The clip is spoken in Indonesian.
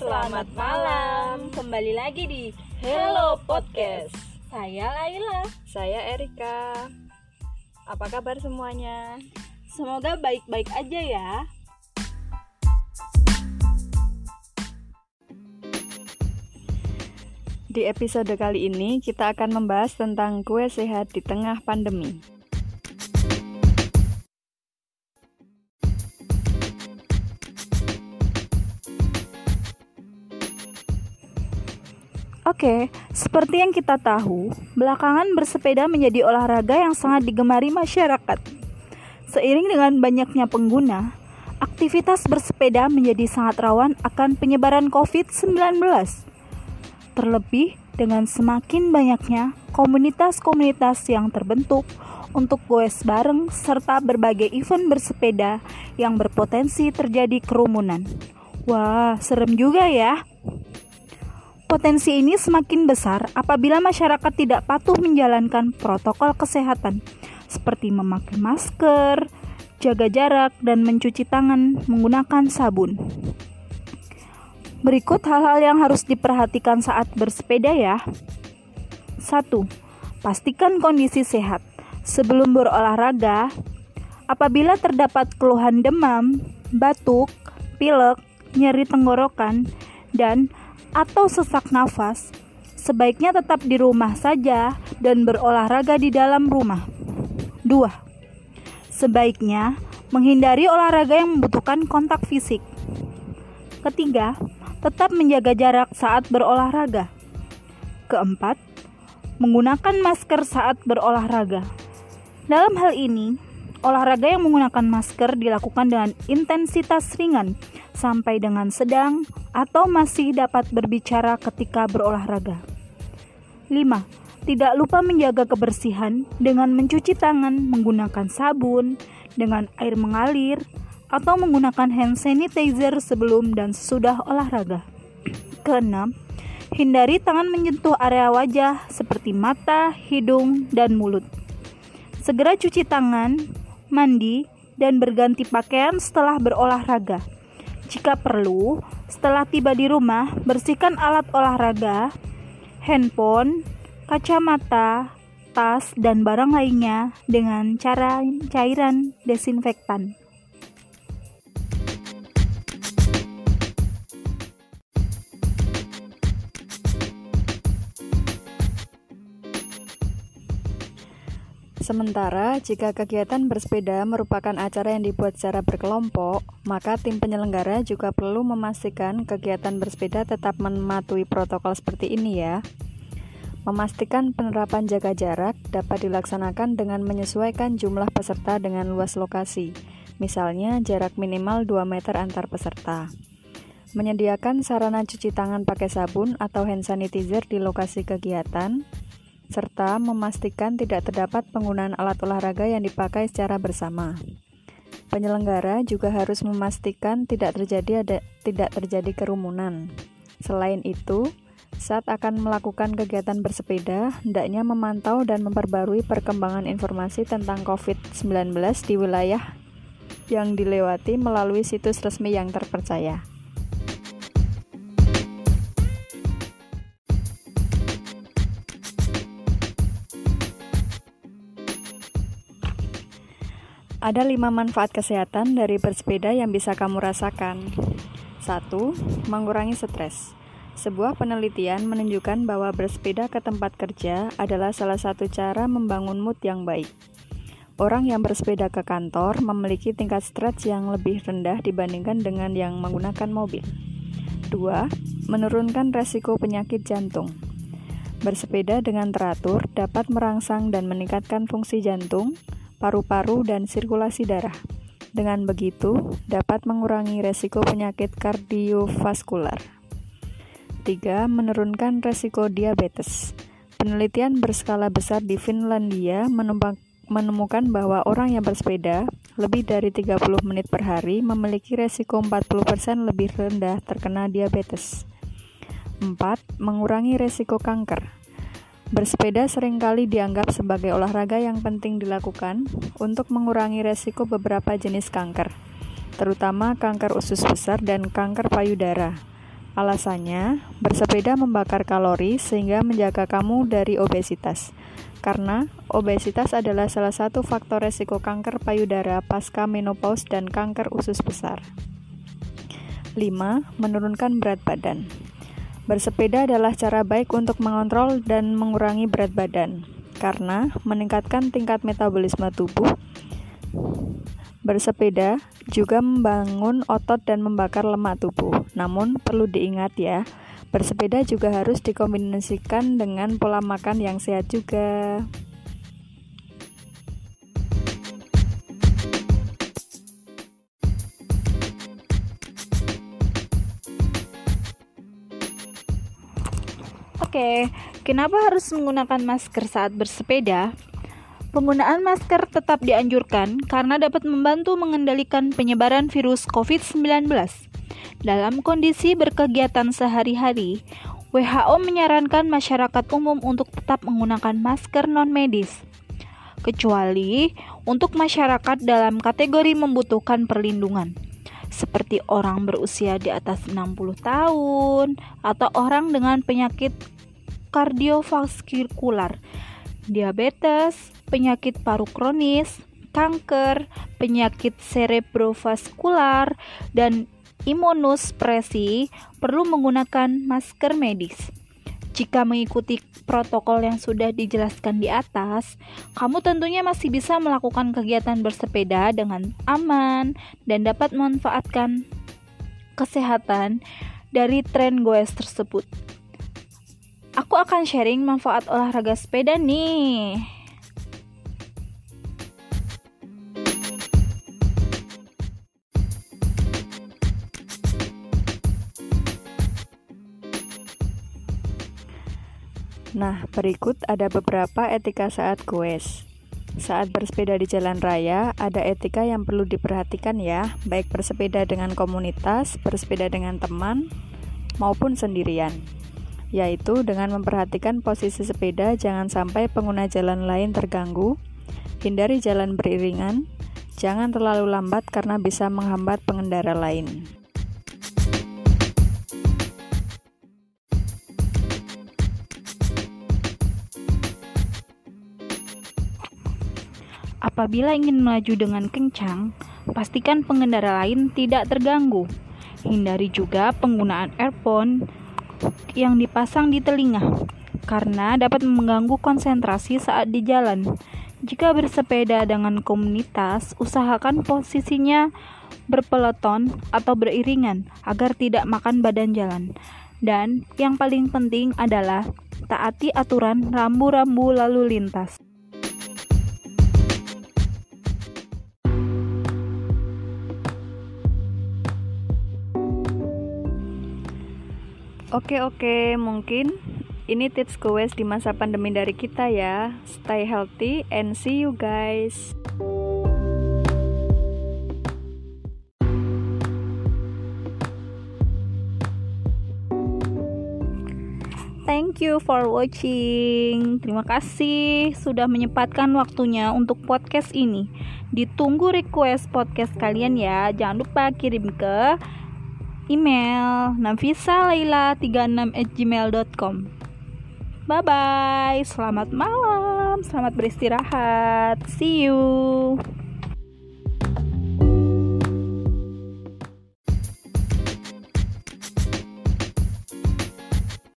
selamat malam. Kembali lagi di Hello Podcast. Saya Laila. Saya Erika. Apa kabar semuanya? Semoga baik-baik aja ya. Di episode kali ini kita akan membahas tentang kue sehat di tengah pandemi. Oke, seperti yang kita tahu, belakangan bersepeda menjadi olahraga yang sangat digemari masyarakat. Seiring dengan banyaknya pengguna, aktivitas bersepeda menjadi sangat rawan akan penyebaran COVID-19. Terlebih dengan semakin banyaknya komunitas-komunitas yang terbentuk untuk goes bareng serta berbagai event bersepeda yang berpotensi terjadi kerumunan. Wah, serem juga ya. Potensi ini semakin besar apabila masyarakat tidak patuh menjalankan protokol kesehatan seperti memakai masker, jaga jarak, dan mencuci tangan menggunakan sabun. Berikut hal-hal yang harus diperhatikan saat bersepeda ya. 1. Pastikan kondisi sehat. Sebelum berolahraga, apabila terdapat keluhan demam, batuk, pilek, nyeri tenggorokan, dan atau sesak nafas, sebaiknya tetap di rumah saja dan berolahraga di dalam rumah. 2. Sebaiknya menghindari olahraga yang membutuhkan kontak fisik. Ketiga, tetap menjaga jarak saat berolahraga. Keempat, menggunakan masker saat berolahraga. Dalam hal ini, olahraga yang menggunakan masker dilakukan dengan intensitas ringan sampai dengan sedang atau masih dapat berbicara ketika berolahraga. 5. Tidak lupa menjaga kebersihan dengan mencuci tangan menggunakan sabun, dengan air mengalir, atau menggunakan hand sanitizer sebelum dan sesudah olahraga. Keenam, hindari tangan menyentuh area wajah seperti mata, hidung, dan mulut. Segera cuci tangan, mandi, dan berganti pakaian setelah berolahraga. Jika perlu, setelah tiba di rumah, bersihkan alat olahraga, handphone, kacamata, tas, dan barang lainnya dengan cara cairan desinfektan. Sementara, jika kegiatan bersepeda merupakan acara yang dibuat secara berkelompok, maka tim penyelenggara juga perlu memastikan kegiatan bersepeda tetap mematuhi protokol seperti ini ya. Memastikan penerapan jaga jarak dapat dilaksanakan dengan menyesuaikan jumlah peserta dengan luas lokasi, misalnya jarak minimal 2 meter antar peserta. Menyediakan sarana cuci tangan pakai sabun atau hand sanitizer di lokasi kegiatan, serta memastikan tidak terdapat penggunaan alat olahraga yang dipakai secara bersama. Penyelenggara juga harus memastikan tidak terjadi ada, tidak terjadi kerumunan. Selain itu, saat akan melakukan kegiatan bersepeda, hendaknya memantau dan memperbarui perkembangan informasi tentang COVID-19 di wilayah yang dilewati melalui situs resmi yang terpercaya. Ada lima manfaat kesehatan dari bersepeda yang bisa kamu rasakan. 1. Mengurangi stres. Sebuah penelitian menunjukkan bahwa bersepeda ke tempat kerja adalah salah satu cara membangun mood yang baik. Orang yang bersepeda ke kantor memiliki tingkat stres yang lebih rendah dibandingkan dengan yang menggunakan mobil. 2. Menurunkan resiko penyakit jantung. Bersepeda dengan teratur dapat merangsang dan meningkatkan fungsi jantung, paru-paru, dan sirkulasi darah. Dengan begitu, dapat mengurangi resiko penyakit kardiovaskular. 3. Menurunkan resiko diabetes. Penelitian berskala besar di Finlandia menemukan bahwa orang yang bersepeda lebih dari 30 menit per hari memiliki resiko 40% lebih rendah terkena diabetes. 4. Mengurangi resiko kanker. Bersepeda sering kali dianggap sebagai olahraga yang penting dilakukan untuk mengurangi resiko beberapa jenis kanker, terutama kanker usus besar dan kanker payudara. Alasannya, bersepeda membakar kalori sehingga menjaga kamu dari obesitas. Karena obesitas adalah salah satu faktor resiko kanker payudara pasca menopause dan kanker usus besar. 5. Menurunkan berat badan. Bersepeda adalah cara baik untuk mengontrol dan mengurangi berat badan karena meningkatkan tingkat metabolisme tubuh Bersepeda juga membangun otot dan membakar lemak tubuh. Namun perlu diingat ya, bersepeda juga harus dikombinasikan dengan pola makan yang sehat juga. Oke, kenapa harus menggunakan masker saat bersepeda? Penggunaan masker tetap dianjurkan karena dapat membantu mengendalikan penyebaran virus COVID-19. Dalam kondisi berkegiatan sehari-hari, WHO menyarankan masyarakat umum untuk tetap menggunakan masker non-medis, kecuali untuk masyarakat dalam kategori membutuhkan perlindungan, seperti orang berusia di atas 60 tahun atau orang dengan penyakit kardiovaskular, diabetes, penyakit paru kronis, kanker, penyakit cerebrovaskular, dan imunospresi perlu menggunakan masker medis. Jika mengikuti protokol yang sudah dijelaskan di atas, kamu tentunya masih bisa melakukan kegiatan bersepeda dengan aman dan dapat memanfaatkan kesehatan dari tren goes tersebut. Aku akan sharing manfaat olahraga sepeda nih. Nah, berikut ada beberapa etika saat goes. Saat bersepeda di jalan raya, ada etika yang perlu diperhatikan ya, baik bersepeda dengan komunitas, bersepeda dengan teman, maupun sendirian. Yaitu dengan memperhatikan posisi sepeda jangan sampai pengguna jalan lain terganggu, hindari jalan beriringan, jangan terlalu lambat karena bisa menghambat pengendara lain. Apabila ingin melaju dengan kencang, pastikan pengendara lain tidak terganggu. Hindari juga penggunaan earphone yang dipasang di telinga, karena dapat mengganggu konsentrasi saat di jalan. Jika bersepeda dengan komunitas, usahakan posisinya berpeloton atau beriringan agar tidak makan badan jalan. Dan yang paling penting adalah taati aturan rambu-rambu lalu lintas. Oke oke, mungkin ini tips goes di masa pandemi dari kita ya. Stay healthy and see you guys. Thank you for watching. Terima kasih sudah menyempatkan waktunya untuk podcast ini. Ditunggu request podcast kalian ya. Jangan lupa kirim ke email nafisalaila36@gmail.com. Bye bye, selamat malam, selamat beristirahat. See you.